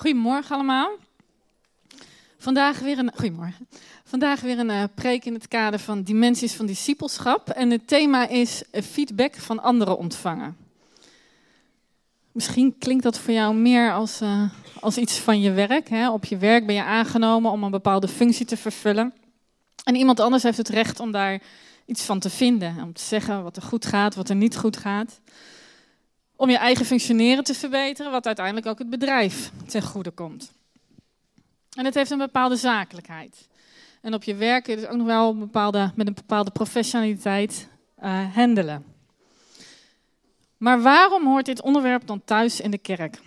Goedemorgen allemaal. Vandaag weer een, goedemorgen. Vandaag weer een uh, preek in het kader van dimensies van discipelschap. En het thema is uh, feedback van anderen ontvangen. Misschien klinkt dat voor jou meer als, uh, als iets van je werk. Hè? Op je werk ben je aangenomen om een bepaalde functie te vervullen. En iemand anders heeft het recht om daar iets van te vinden. Om te zeggen wat er goed gaat, wat er niet goed gaat. Om je eigen functioneren te verbeteren, wat uiteindelijk ook het bedrijf ten goede komt. En het heeft een bepaalde zakelijkheid. En op je werk dus ook nog wel bepaalde, met een bepaalde professionaliteit uh, handelen. Maar waarom hoort dit onderwerp dan thuis in de kerk?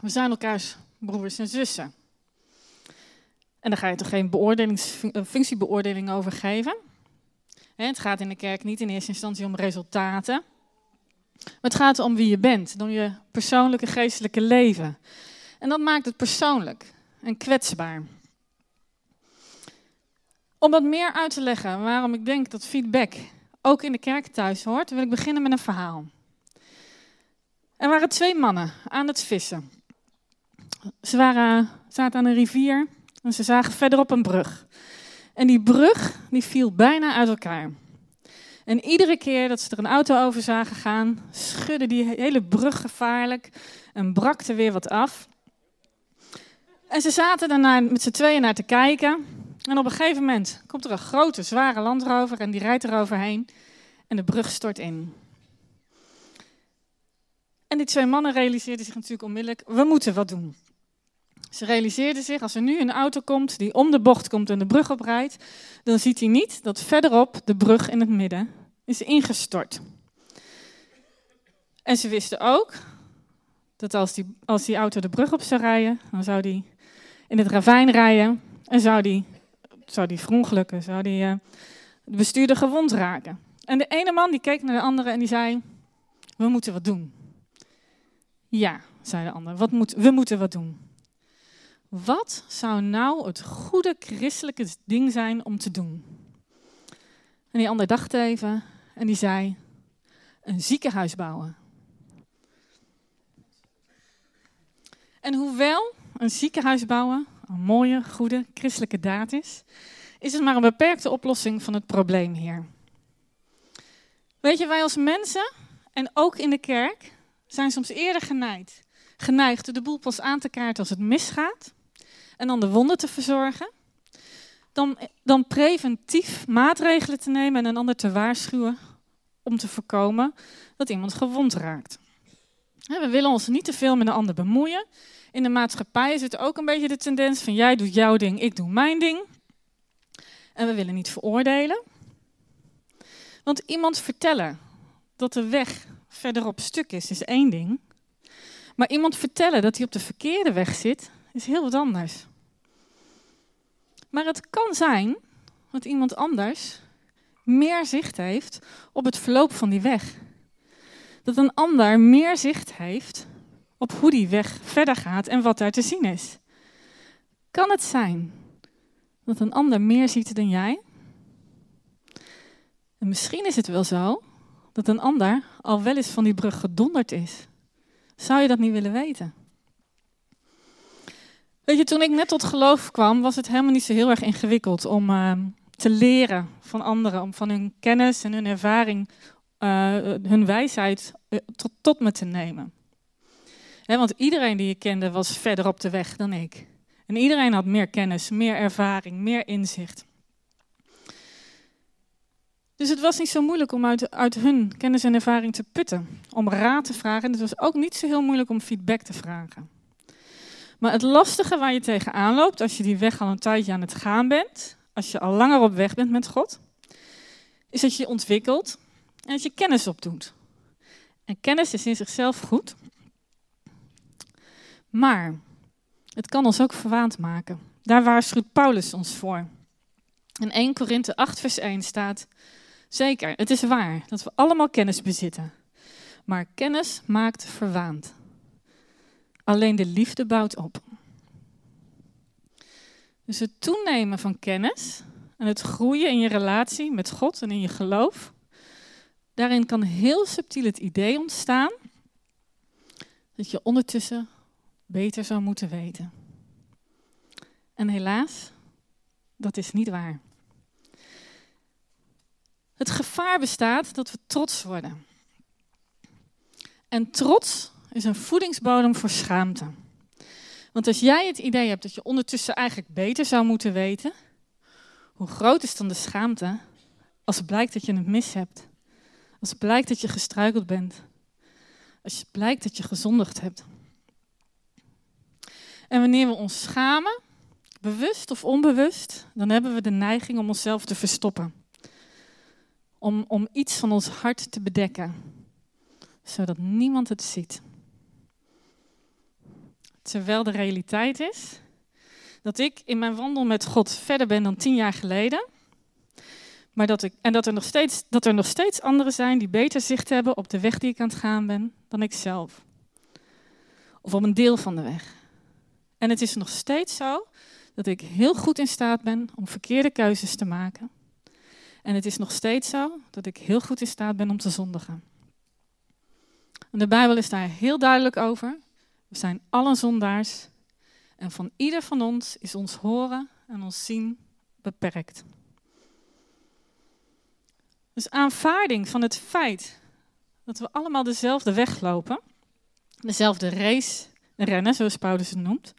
We zijn elkaars broers en zussen. En daar ga je toch geen functiebeoordeling over geven? Het gaat in de kerk niet in eerste instantie om resultaten. Het gaat om wie je bent, om je persoonlijke geestelijke leven. En dat maakt het persoonlijk en kwetsbaar. Om wat meer uit te leggen waarom ik denk dat feedback ook in de kerk thuis hoort, wil ik beginnen met een verhaal. Er waren twee mannen aan het vissen. Ze waren, zaten aan een rivier en ze zagen verderop een brug. En die brug die viel bijna uit elkaar. En iedere keer dat ze er een auto over zagen gaan, schudde die hele brug gevaarlijk en brak er weer wat af. En ze zaten daarna met z'n tweeën naar te kijken. En op een gegeven moment komt er een grote, zware landrover en die rijdt er overheen. En de brug stort in. En die twee mannen realiseerden zich natuurlijk onmiddellijk, we moeten wat doen. Ze realiseerden zich, als er nu een auto komt die om de bocht komt en de brug oprijdt, dan ziet hij niet dat verderop de brug in het midden is ingestort. En ze wisten ook dat als die, als die auto de brug op zou rijden, dan zou die in het ravijn rijden en zou die, zou die verongelukken, zou die uh, de bestuurder gewond raken. En de ene man die keek naar de andere en die zei, we moeten wat doen. Ja, zei de ander, wat moet, we moeten wat doen. Wat zou nou het goede christelijke ding zijn om te doen? En die ander dacht even en die zei: een ziekenhuis bouwen. En hoewel een ziekenhuis bouwen een mooie, goede christelijke daad is, is het maar een beperkte oplossing van het probleem hier. Weet je, wij als mensen en ook in de kerk zijn soms eerder geneigd, geneigd de boel pas aan te kaarten als het misgaat en dan de wonden te verzorgen, dan, dan preventief maatregelen te nemen en een ander te waarschuwen om te voorkomen dat iemand gewond raakt. We willen ons niet te veel met een ander bemoeien. In de maatschappij het ook een beetje de tendens van jij doet jouw ding, ik doe mijn ding. En we willen niet veroordelen. Want iemand vertellen dat de weg verderop stuk is, is één ding. Maar iemand vertellen dat hij op de verkeerde weg zit, is heel wat anders. Maar het kan zijn dat iemand anders meer zicht heeft op het verloop van die weg. Dat een ander meer zicht heeft op hoe die weg verder gaat en wat daar te zien is. Kan het zijn dat een ander meer ziet dan jij? En misschien is het wel zo dat een ander al wel eens van die brug gedonderd is. Zou je dat niet willen weten? Weet je, toen ik net tot geloof kwam, was het helemaal niet zo heel erg ingewikkeld om uh, te leren van anderen, om van hun kennis en hun ervaring, uh, hun wijsheid uh, tot, me te nemen. Want iedereen die ik kende was verder op de weg dan ik. En iedereen had meer kennis, meer ervaring, meer inzicht. Dus het was niet zo moeilijk om uit, uit hun kennis en ervaring te putten, om raad te vragen. En het was ook niet zo heel moeilijk om feedback te vragen. Maar het lastige waar je tegenaan loopt als je die weg al een tijdje aan het gaan bent, als je al langer op weg bent met God, is dat je je ontwikkelt en dat je kennis opdoet. En kennis is in zichzelf goed, maar het kan ons ook verwaand maken. Daar waarschuwt Paulus ons voor. In 1 Korinthe 8, vers 1 staat: Zeker, het is waar dat we allemaal kennis bezitten. Maar kennis maakt verwaand. Alleen de liefde bouwt op. Dus het toenemen van kennis en het groeien in je relatie met God en in je geloof, daarin kan heel subtiel het idee ontstaan dat je ondertussen beter zou moeten weten. En helaas, dat is niet waar. Het gevaar bestaat dat we trots worden. En trots is een voedingsbodem voor schaamte. Want als jij het idee hebt dat je ondertussen eigenlijk beter zou moeten weten, hoe groot is dan de schaamte als het blijkt dat je het mis hebt? Als het blijkt dat je gestruikeld bent? Als het blijkt dat je gezondigd hebt? En wanneer we ons schamen, bewust of onbewust, dan hebben we de neiging om onszelf te verstoppen. Om, om iets van ons hart te bedekken, zodat niemand het ziet. Terwijl de realiteit is dat ik in mijn wandel met God verder ben dan tien jaar geleden. Maar dat ik, en dat er, nog steeds, dat er nog steeds anderen zijn die beter zicht hebben op de weg die ik aan het gaan ben dan ik zelf. Of op een deel van de weg. En het is nog steeds zo dat ik heel goed in staat ben om verkeerde keuzes te maken. En het is nog steeds zo dat ik heel goed in staat ben om te zondigen. En de Bijbel is daar heel duidelijk over. We zijn allen zondaars. En van ieder van ons is ons horen en ons zien beperkt. Dus aanvaarding van het feit dat we allemaal dezelfde weg lopen, dezelfde race rennen, zoals Paulus het noemt.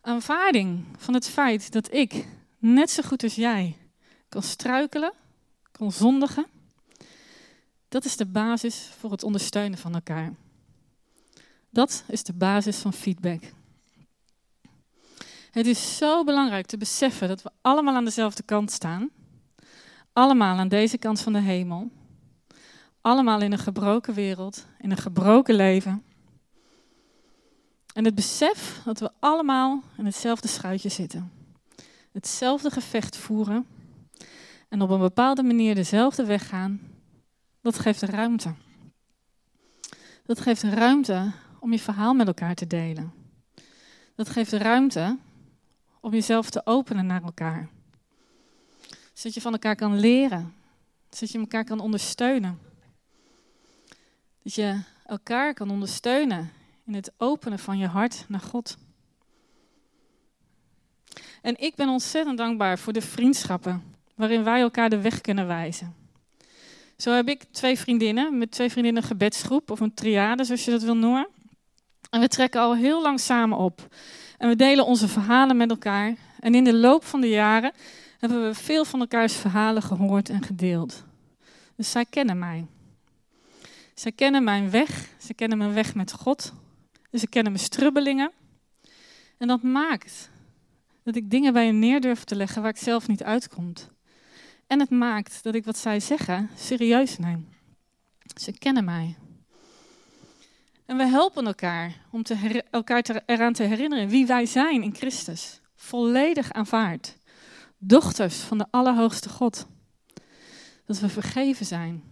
Aanvaarding van het feit dat ik, net zo goed als jij, kan struikelen, kan zondigen. Dat is de basis voor het ondersteunen van elkaar. Dat is de basis van feedback. Het is zo belangrijk te beseffen dat we allemaal aan dezelfde kant staan. Allemaal aan deze kant van de hemel. Allemaal in een gebroken wereld, in een gebroken leven. En het besef dat we allemaal in hetzelfde schuitje zitten. Hetzelfde gevecht voeren. En op een bepaalde manier dezelfde weg gaan. Dat geeft ruimte. Dat geeft ruimte om je verhaal met elkaar te delen. Dat geeft ruimte om jezelf te openen naar elkaar. Zodat je van elkaar kan leren. Zodat je elkaar kan ondersteunen. Dat je elkaar kan ondersteunen in het openen van je hart naar God. En ik ben ontzettend dankbaar voor de vriendschappen waarin wij elkaar de weg kunnen wijzen. Zo heb ik twee vriendinnen, met twee vriendinnen gebedsgroep of een triade, zoals je dat wil noemen. En we trekken al heel lang samen op. En we delen onze verhalen met elkaar. En in de loop van de jaren hebben we veel van elkaars verhalen gehoord en gedeeld. Dus zij kennen mij. Zij kennen mijn weg. Ze kennen mijn weg met God. Ze kennen mijn strubbelingen. En dat maakt dat ik dingen bij hen neer durf te leggen waar ik zelf niet uitkom. En het maakt dat ik wat zij zeggen serieus neem. Ze kennen mij. En we helpen elkaar om te elkaar eraan te herinneren wie wij zijn in Christus. Volledig aanvaard. Dochters van de Allerhoogste God. Dat we vergeven zijn.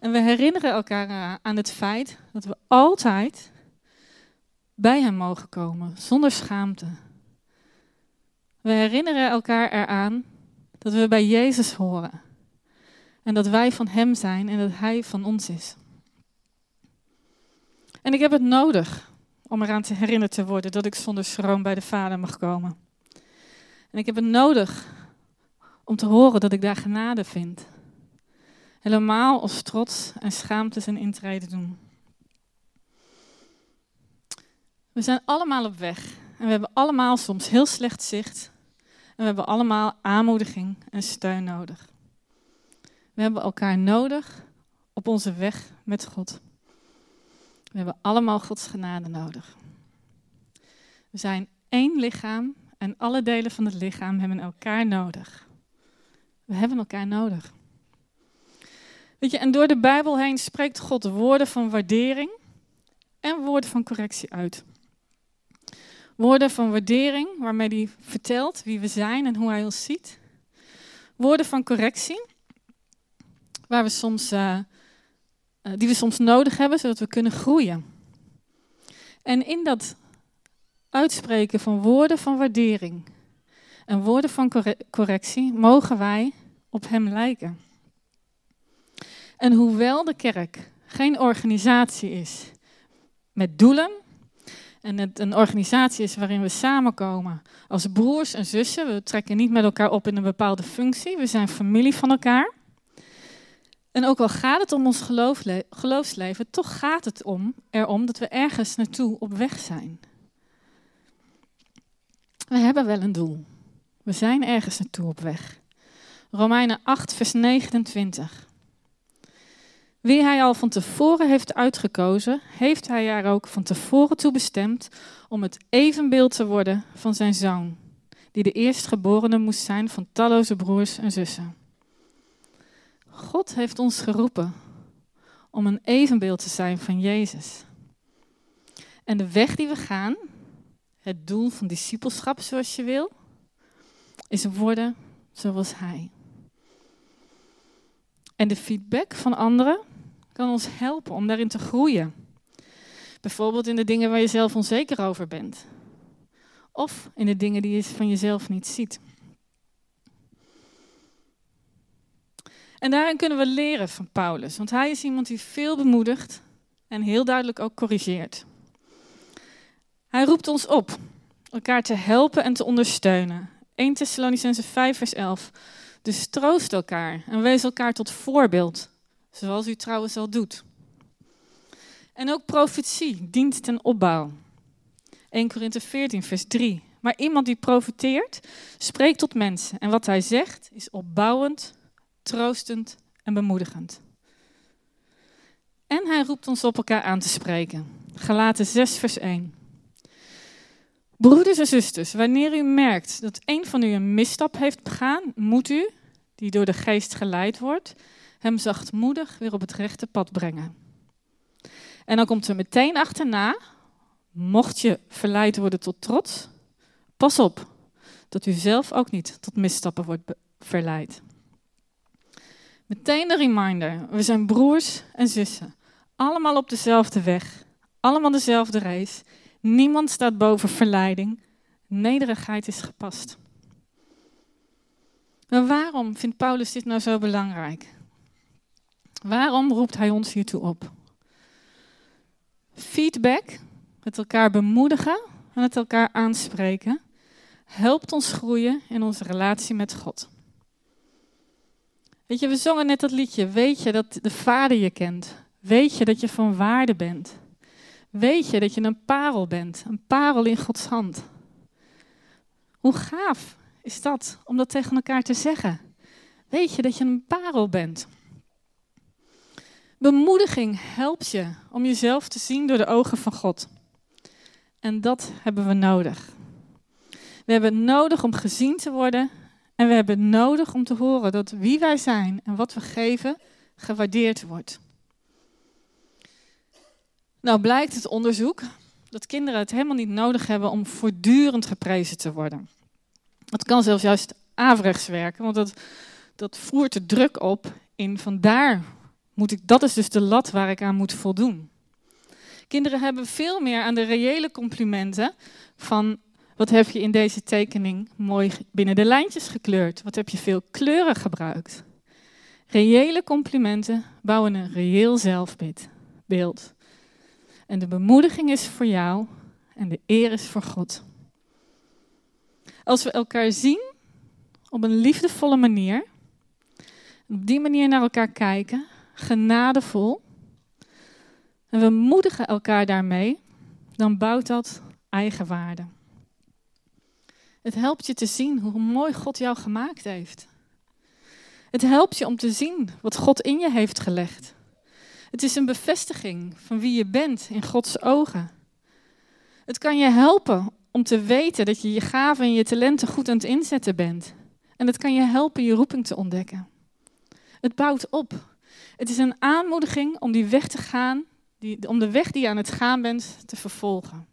En we herinneren elkaar aan het feit dat we altijd bij Hem mogen komen, zonder schaamte. We herinneren elkaar eraan dat we bij Jezus horen. En dat wij van Hem zijn en dat Hij van ons is. En ik heb het nodig om eraan te herinnerd te worden dat ik zonder schroom bij de Vader mag komen. En ik heb het nodig om te horen dat ik daar genade vind. Helemaal als trots en schaamte zijn intrede doen. We zijn allemaal op weg en we hebben allemaal soms heel slecht zicht. En we hebben allemaal aanmoediging en steun nodig. We hebben elkaar nodig op onze weg met God. We hebben allemaal Gods genade nodig. We zijn één lichaam en alle delen van het lichaam hebben elkaar nodig. We hebben elkaar nodig. Weet je, en door de Bijbel heen spreekt God woorden van waardering en woorden van correctie uit. Woorden van waardering waarmee hij vertelt wie we zijn en hoe hij ons ziet. Woorden van correctie, waar we soms uh, eh, die we soms nodig hebben, zodat we kunnen groeien. En in dat uitspreken van woorden van waardering en woorden van correctie mogen wij op Hem lijken. En hoewel de kerk geen organisatie is met doelen en het een organisatie is waarin we samenkomen als broers en zussen. We trekken niet met elkaar op in een bepaalde functie. We zijn familie van elkaar. En ook al gaat het om ons geloofsleven, toch gaat het om, erom dat we ergens naartoe op weg zijn. We hebben wel een doel. We zijn ergens naartoe op weg. Romeinen 8, vers 29. Wie hij al van tevoren heeft uitgekozen, heeft hij er ook van tevoren toe bestemd om het evenbeeld te worden van zijn zoon, die de eerstgeborene moest zijn van talloze broers en zussen. God heeft ons geroepen om een evenbeeld te zijn van Jezus. En de weg die we gaan, het doel van discipelschap zoals je wil, is worden zoals Hij. En de feedback van anderen kan ons helpen om daarin te groeien. Bijvoorbeeld in de dingen waar je zelf onzeker over bent. Of in de dingen die je van jezelf niet ziet. En daarin kunnen we leren van Paulus, want hij is iemand die veel bemoedigt en heel duidelijk ook corrigeert. Hij roept ons op elkaar te helpen en te ondersteunen. 1 Thessalonicense 5 vers 11. Dus troost elkaar en wees elkaar tot voorbeeld, zoals u trouwens al doet. En ook profetie dient ten opbouw. 1 Korinthe 14 vers 3. Maar iemand die profeteert, spreekt tot mensen en wat hij zegt is opbouwend, troostend en bemoedigend. En hij roept ons op elkaar aan te spreken. Galaten 6 vers 1. Broeders en zusters, wanneer u merkt dat een van u een misstap heeft begaan, moet u, die door de geest geleid wordt, hem zachtmoedig weer op het rechte pad brengen. En dan komt er meteen achterna, mocht je verleid worden tot trots, pas op dat u zelf ook niet tot misstappen wordt verleid. Meteen de reminder, we zijn broers en zussen, allemaal op dezelfde weg, allemaal dezelfde race. Niemand staat boven verleiding. Nederigheid is gepast. Maar waarom vindt Paulus dit nou zo belangrijk? Waarom roept hij ons hiertoe op? Feedback, het elkaar bemoedigen en het elkaar aanspreken, helpt ons groeien in onze relatie met God. Weet je, we zongen net dat liedje. Weet je dat de Vader je kent? Weet je dat je van waarde bent? Weet je dat je een parel bent? Een parel in Gods hand. Hoe gaaf is dat om dat tegen elkaar te zeggen? Weet je dat je een parel bent? Bemoediging helpt je om jezelf te zien door de ogen van God. En dat hebben we nodig. We hebben nodig om gezien te worden en we hebben nodig om te horen dat wie wij zijn en wat we geven gewaardeerd wordt. Nou blijkt het onderzoek dat kinderen het helemaal niet nodig hebben om voortdurend geprezen te worden. Dat kan zelfs juist averechts werken, want dat, dat voert de druk op in vandaar moet ik, dat is dus de lat waar ik aan moet voldoen. Kinderen hebben veel meer aan de reële complimenten van wat heb je in deze tekening mooi binnen de lijntjes gekleurd? Wat heb je veel kleuren gebruikt? Reële complimenten bouwen een reëel zelfbeeld. En de bemoediging is voor jou en de eer is voor God. Als we elkaar zien op een liefdevolle manier, op die manier naar elkaar kijken, genadevol, en we moedigen elkaar daarmee, dan bouwt dat eigenwaarde. Het helpt je te zien hoe mooi God jou gemaakt heeft. Het helpt je om te zien wat God in je heeft gelegd. Het is een bevestiging van wie je bent in Gods ogen. Het kan je helpen om te weten dat je je gaven en je talenten goed aan het inzetten bent. En het kan je helpen je roeping te ontdekken. Het bouwt op. Het is een aanmoediging om die weg te gaan, die, om de weg die je aan het gaan bent te vervolgen.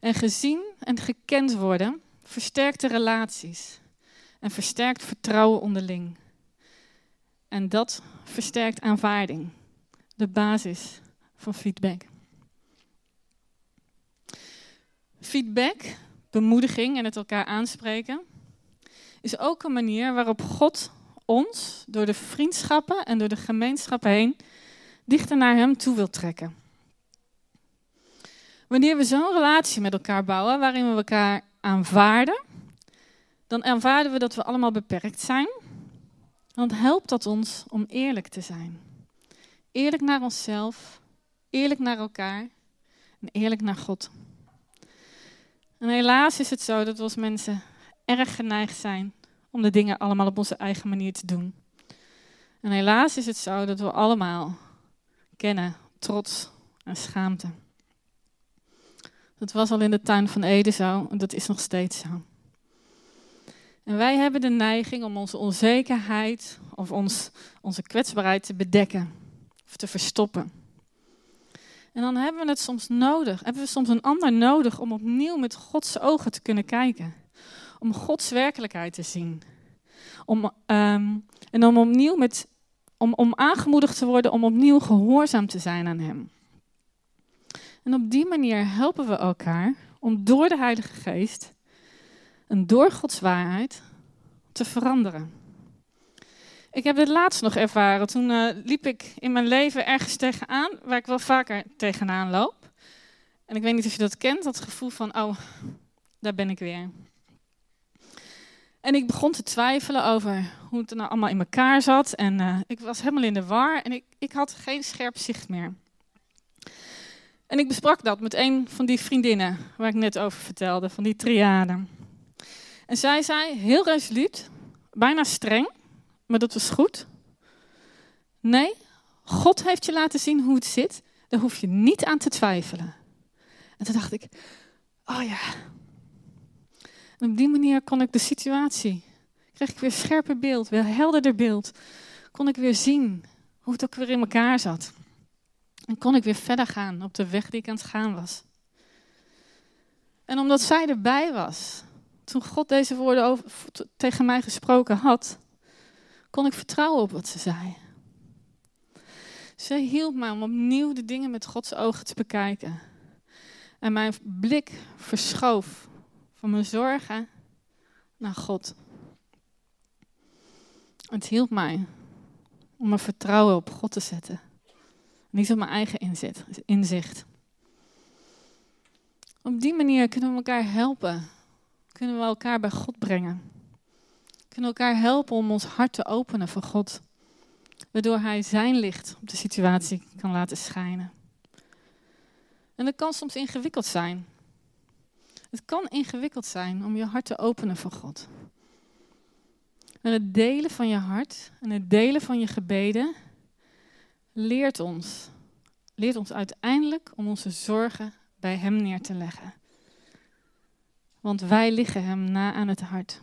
En gezien en gekend worden versterkt de relaties en versterkt vertrouwen onderling. En dat versterkt aanvaarding, de basis van feedback. Feedback, bemoediging en het elkaar aanspreken, is ook een manier waarop God ons door de vriendschappen en door de gemeenschappen heen dichter naar Hem toe wil trekken. Wanneer we zo'n relatie met elkaar bouwen, waarin we elkaar aanvaarden, dan aanvaarden we dat we allemaal beperkt zijn. Dan helpt dat ons om eerlijk te zijn. Eerlijk naar onszelf, eerlijk naar elkaar en eerlijk naar God. En helaas is het zo dat we als mensen erg geneigd zijn om de dingen allemaal op onze eigen manier te doen. En helaas is het zo dat we allemaal kennen trots en schaamte. Dat was al in de tuin van Eden zo en dat is nog steeds zo. En wij hebben de neiging om onze onzekerheid of ons, onze kwetsbaarheid te bedekken of te verstoppen. En dan hebben we het soms nodig, hebben we soms een ander nodig om opnieuw met Gods ogen te kunnen kijken. Om Gods werkelijkheid te zien. Om, um, en om opnieuw met, om, om aangemoedigd te worden om opnieuw gehoorzaam te zijn aan Hem. En op die manier helpen we elkaar om door de Heilige Geest en door Gods waarheid te veranderen. Ik heb dit laatst nog ervaren. Toen uh, liep ik in mijn leven ergens tegenaan, waar ik wel vaker tegenaan loop. En ik weet niet of je dat kent, dat gevoel van, oh, daar ben ik weer. En ik begon te twijfelen over hoe het nou allemaal in elkaar zat. En uh, ik was helemaal in de war en ik, ik had geen scherp zicht meer. En ik besprak dat met een van die vriendinnen waar ik net over vertelde, van die triade. En zij zei heel resoluut, bijna streng, maar dat was goed. Nee, God heeft je laten zien hoe het zit. Daar hoef je niet aan te twijfelen. En toen dacht ik, oh ja. En op die manier kon ik de situatie, kreeg ik weer scherper beeld, weer helderder beeld. Kon ik weer zien hoe het ook weer in elkaar zat. En kon ik weer verder gaan op de weg die ik aan het gaan was. En omdat zij erbij was, toen God deze woorden over, tegen mij gesproken had, kon ik vertrouwen op wat ze zei. Zij hielp mij om opnieuw de dingen met Gods ogen te bekijken. En mijn blik verschoof van mijn zorgen naar God. Het hielp mij om mijn vertrouwen op God te zetten. Niet op mijn eigen inzicht. Op die manier kunnen we elkaar helpen. Kunnen we elkaar bij God brengen. Kunnen we elkaar helpen om ons hart te openen voor God. Waardoor Hij zijn licht op de situatie kan laten schijnen. En dat kan soms ingewikkeld zijn. Het kan ingewikkeld zijn om je hart te openen voor God. En het delen van je hart en het delen van je gebeden leert ons, leert ons uiteindelijk om onze zorgen bij Hem neer te leggen. Want wij liggen Hem na aan het hart.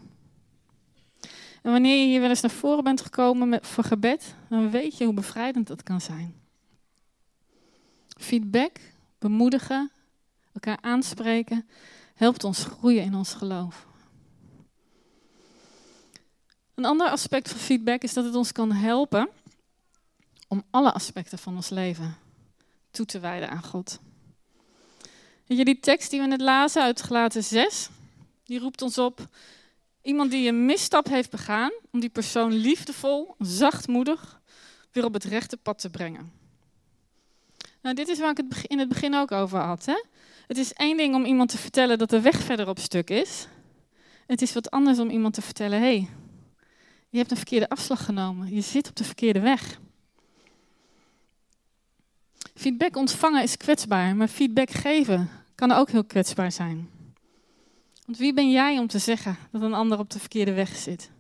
En wanneer je hier wel eens naar voren bent gekomen met, voor gebed, dan weet je hoe bevrijdend dat kan zijn. Feedback, bemoedigen, elkaar aanspreken, helpt ons groeien in ons geloof. Een ander aspect van feedback is dat het ons kan helpen om alle aspecten van ons leven toe te wijden aan God. Weet je, die tekst die we net lazen uit Gelaten 6, die roept ons op iemand die een misstap heeft begaan, om die persoon liefdevol, zachtmoedig weer op het rechte pad te brengen. Nou, dit is waar ik het in het begin ook over had. Hè? Het is één ding om iemand te vertellen dat de weg verder op stuk is. Het is wat anders om iemand te vertellen: hé, hey, je hebt een verkeerde afslag genomen, je zit op de verkeerde weg. Feedback ontvangen is kwetsbaar, maar feedback geven kan ook heel kwetsbaar zijn. Want wie ben jij om te zeggen dat een ander op de verkeerde weg zit?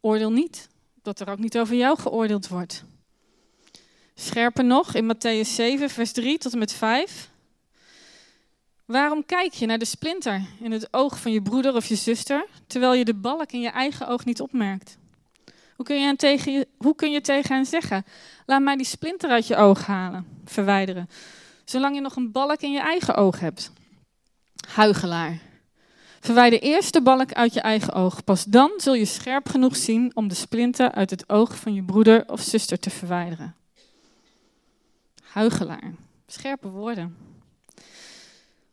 Oordeel niet, dat er ook niet over jou geoordeeld wordt. Scherper nog, in Matthäus 7, vers 3 tot en met 5. Waarom kijk je naar de splinter in het oog van je broeder of je zuster, terwijl je de balk in je eigen oog niet opmerkt? Hoe kun je, tegen, hoe kun je tegen hen zeggen? Laat mij die splinter uit je oog halen, verwijderen. Zolang je nog een balk in je eigen oog hebt. Huigelaar. Verwijder eerst de balk uit je eigen oog. Pas dan zul je scherp genoeg zien om de splinter uit het oog van je broeder of zuster te verwijderen. Huigelaar. Scherpe woorden.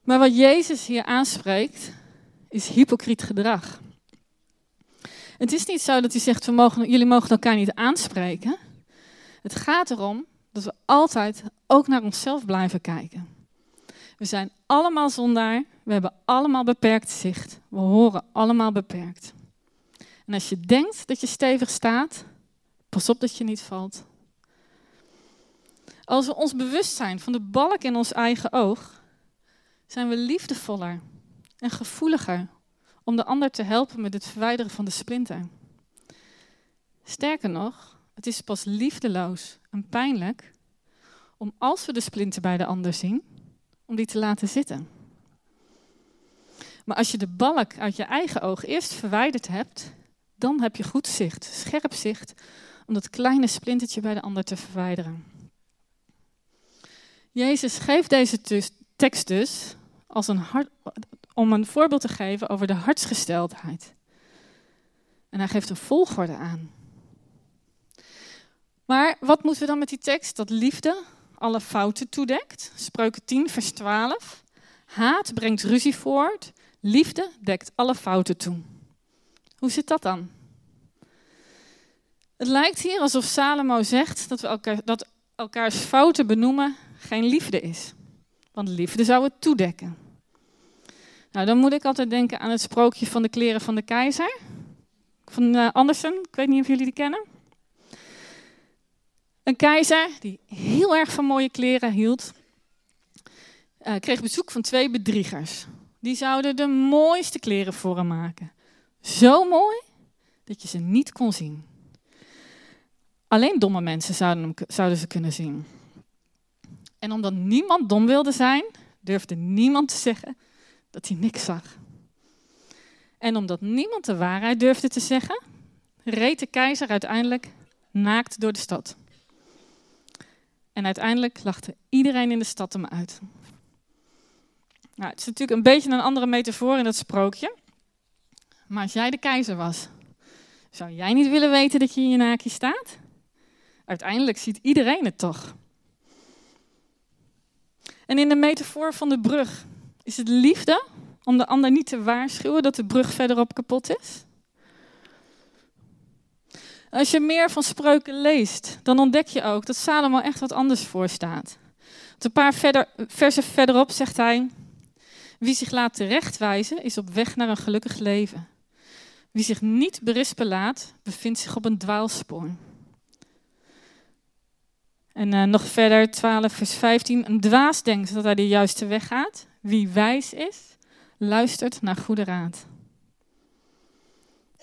Maar wat Jezus hier aanspreekt, is hypocriet gedrag. Het is niet zo dat hij zegt, we mogen, jullie mogen elkaar niet aanspreken. Het gaat erom dat we altijd ook naar onszelf blijven kijken. We zijn allemaal zondaar. We hebben allemaal beperkt zicht. We horen allemaal beperkt. En als je denkt dat je stevig staat, pas op dat je niet valt. Als we ons bewust zijn van de balk in ons eigen oog, zijn we liefdevoller en gevoeliger om de ander te helpen met het verwijderen van de splinter. Sterker nog, het is pas liefdeloos en pijnlijk om als we de splinter bij de ander zien, om die te laten zitten. Maar als je de balk uit je eigen oog eerst verwijderd hebt, dan heb je goed zicht, scherp zicht, om dat kleine splintertje bij de ander te verwijderen. Jezus geeft deze tekst dus als een hart, om een voorbeeld te geven over de hartsgesteldheid. En hij geeft een volgorde aan. Maar wat moeten we dan met die tekst? Dat liefde alle fouten toedekt. Spreuken 10, vers 12. Haat brengt ruzie voort. Liefde dekt alle fouten toe. Hoe zit dat dan? Het lijkt hier alsof Salomo zegt dat, we elkaar, dat elkaars fouten benoemen geen liefde is. Want liefde zou het toedekken. Nou, dan moet ik altijd denken aan het sprookje van de kleren van de keizer. Van uh, Andersen, ik weet niet of jullie die kennen. Een keizer die heel erg van mooie kleren hield, uh, kreeg bezoek van twee bedriegers. Die zouden de mooiste kleren voor hem maken. Zo mooi dat je ze niet kon zien. Alleen domme mensen zouden, hem, zouden ze kunnen zien. En omdat niemand dom wilde zijn, durfde niemand te zeggen dat hij niks zag. En omdat niemand de waarheid durfde te zeggen, reed de keizer uiteindelijk naakt door de stad. En uiteindelijk lachte iedereen in de stad hem uit. Nou, het is natuurlijk een beetje een andere metafoor in dat sprookje. Maar als jij de keizer was, zou jij niet willen weten dat je in je naakje staat? Uiteindelijk ziet iedereen het toch. En in de metafoor van de brug is het liefde om de ander niet te waarschuwen dat de brug verderop kapot is? Als je meer van spreuken leest, dan ontdek je ook dat Salomo echt wat anders voor staat. een paar verder, versen verderop zegt hij: Wie zich laat terechtwijzen, is op weg naar een gelukkig leven. Wie zich niet berispen laat, bevindt zich op een dwaalspoor. En uh, nog verder, 12 vers 15. Een dwaas denkt dat hij de juiste weg gaat. Wie wijs is, luistert naar goede raad.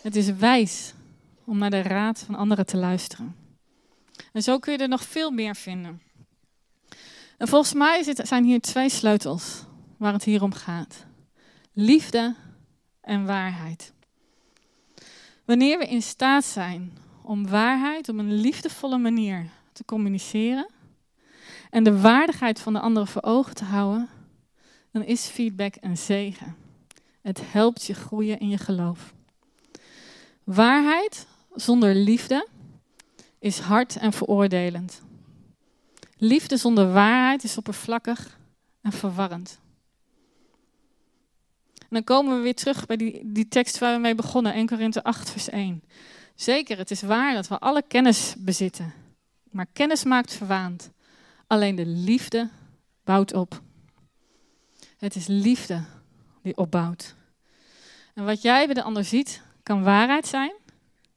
Het is wijs om naar de raad van anderen te luisteren. En zo kun je er nog veel meer vinden. En volgens mij zijn hier twee sleutels waar het hier om gaat: liefde en waarheid. Wanneer we in staat zijn om waarheid op een liefdevolle manier te communiceren en de waardigheid van de anderen voor ogen te houden, dan is feedback een zegen. Het helpt je groeien in je geloof. Waarheid zonder liefde is hard en veroordelend. Liefde zonder waarheid is oppervlakkig en verwarrend. En dan komen we weer terug bij die, die tekst waar we mee begonnen, 1 Korinthe 8, vers 1. Zeker, het is waar dat we alle kennis bezitten. Maar kennis maakt verwaand. Alleen de liefde bouwt op. Het is liefde die opbouwt. En wat jij bij de ander ziet, kan waarheid zijn,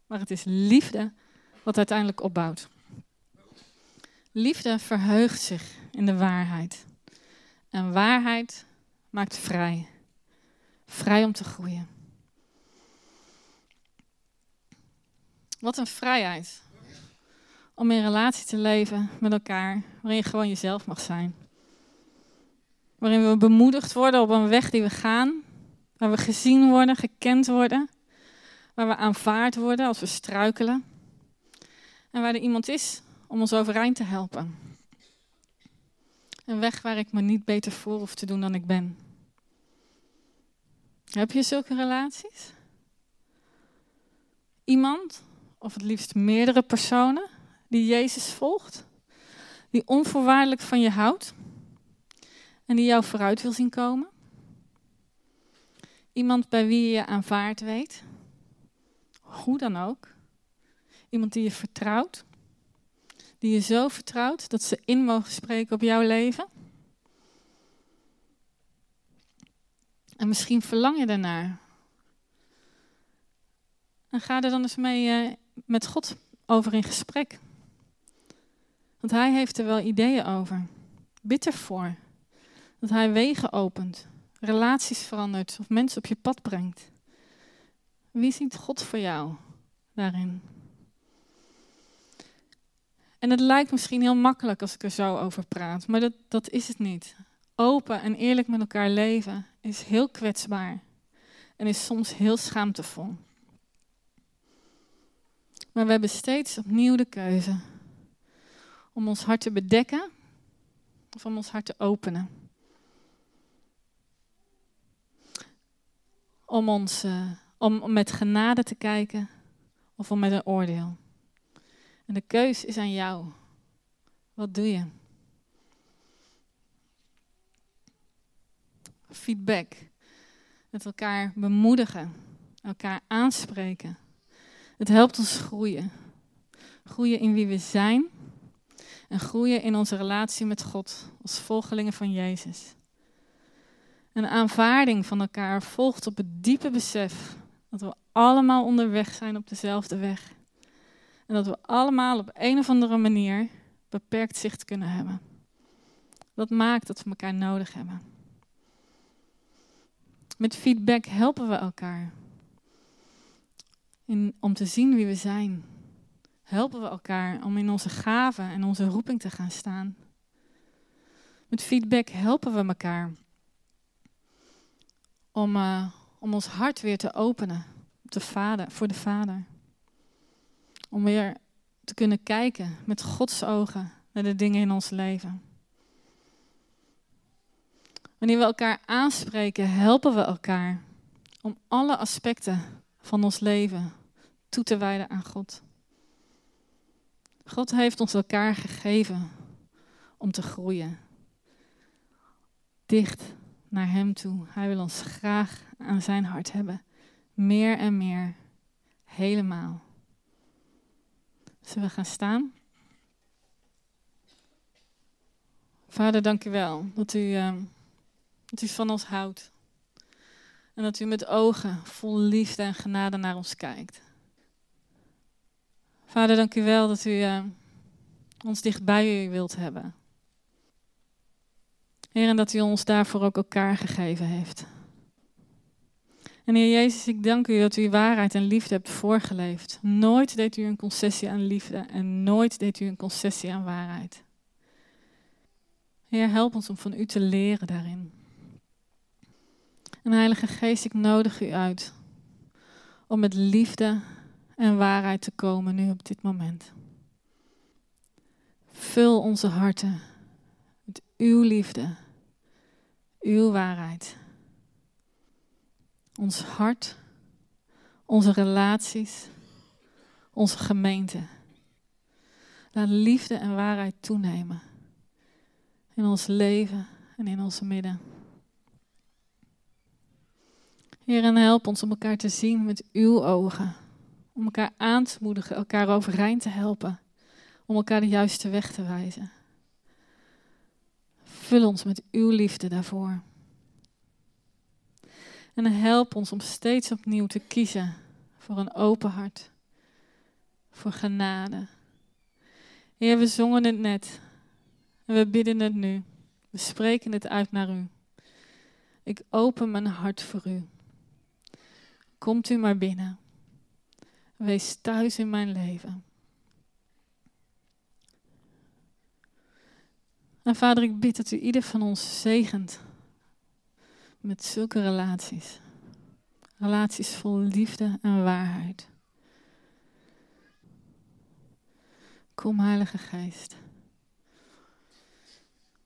maar het is liefde wat uiteindelijk opbouwt. Liefde verheugt zich in de waarheid. En waarheid maakt vrij. Vrij om te groeien. Wat een vrijheid. Om in relatie te leven met elkaar, waarin je gewoon jezelf mag zijn. Waarin we bemoedigd worden op een weg die we gaan, waar we gezien worden, gekend worden waar we aanvaard worden als we struikelen. En waar er iemand is om ons overeind te helpen. Een weg waar ik me niet beter voor hoef te doen dan ik ben. Heb je zulke relaties? Iemand, of het liefst meerdere personen, die Jezus volgt, die onvoorwaardelijk van je houdt en die jou vooruit wil zien komen? Iemand bij wie je je aanvaard weet, hoe dan ook. Iemand die je vertrouwt. Die je zo vertrouwt dat ze in mogen spreken op jouw leven. En misschien verlang je daarnaar. En ga er dan eens mee uh, met God over in gesprek. Want hij heeft er wel ideeën over. Bid ervoor. Dat hij wegen opent, relaties verandert of mensen op je pad brengt. Wie ziet God voor jou daarin? En het lijkt misschien heel makkelijk als ik er zo over praat, maar dat, dat is het niet. Open en eerlijk met elkaar leven is heel kwetsbaar en is soms heel schaamtevol. Maar we hebben steeds opnieuw de keuze om ons hart te bedekken of om ons hart te openen. Om, ons, uh, om met genade te kijken of om met een oordeel. En de keus is aan jou. Wat doe je? Feedback. Met elkaar bemoedigen. Elkaar aanspreken. Het helpt ons groeien. Groeien in wie we zijn. En groeien in onze relatie met God als volgelingen van Jezus. Een aanvaarding van elkaar volgt op het diepe besef dat we allemaal onderweg zijn op dezelfde weg. En dat we allemaal op een of andere manier beperkt zicht kunnen hebben. Dat maakt dat we elkaar nodig hebben. Met feedback helpen we elkaar. In, om te zien wie we zijn. Helpen we elkaar om in onze gaven en onze roeping te gaan staan. Met feedback helpen we elkaar om, uh, om ons hart weer te openen de vader, voor de Vader. Om weer te kunnen kijken met Gods ogen naar de dingen in ons leven. Wanneer we elkaar aanspreken, helpen we elkaar om alle aspecten van ons leven toe te wijden aan God. God heeft ons elkaar gegeven om te groeien. Dicht naar Hem toe. Hij wil ons graag aan zijn hart hebben. Meer en meer. Helemaal. Zullen we gaan staan? Vader, dank u wel dat u, uh, dat u van ons houdt. En dat u met ogen vol liefde en genade naar ons kijkt. Vader, dank u wel dat u uh, ons dicht bij u wilt hebben. Heer, en dat u ons daarvoor ook elkaar gegeven heeft. En Heer Jezus, ik dank u dat u waarheid en liefde hebt voorgeleefd. Nooit deed u een concessie aan liefde en nooit deed u een concessie aan waarheid. Heer, help ons om van u te leren daarin. En Heilige Geest, ik nodig u uit om met liefde en waarheid te komen nu op dit moment. Vul onze harten met uw liefde, uw waarheid ons hart, onze relaties, onze gemeente. Laat liefde en waarheid toenemen in ons leven en in ons midden. Heer, en help ons om elkaar te zien met uw ogen. Om elkaar aan te moedigen, elkaar overeind te helpen. Om elkaar de juiste weg te wijzen. Vul ons met uw liefde daarvoor. En help ons om steeds opnieuw te kiezen voor een open hart, voor genade. Heer, we zongen het net en we bidden het nu. We spreken het uit naar u. Ik open mijn hart voor u. Komt u maar binnen. Wees thuis in mijn leven. En vader, ik bid dat u ieder van ons zegent met zulke relaties. Relaties vol liefde en waarheid. Kom, Heilige Geest.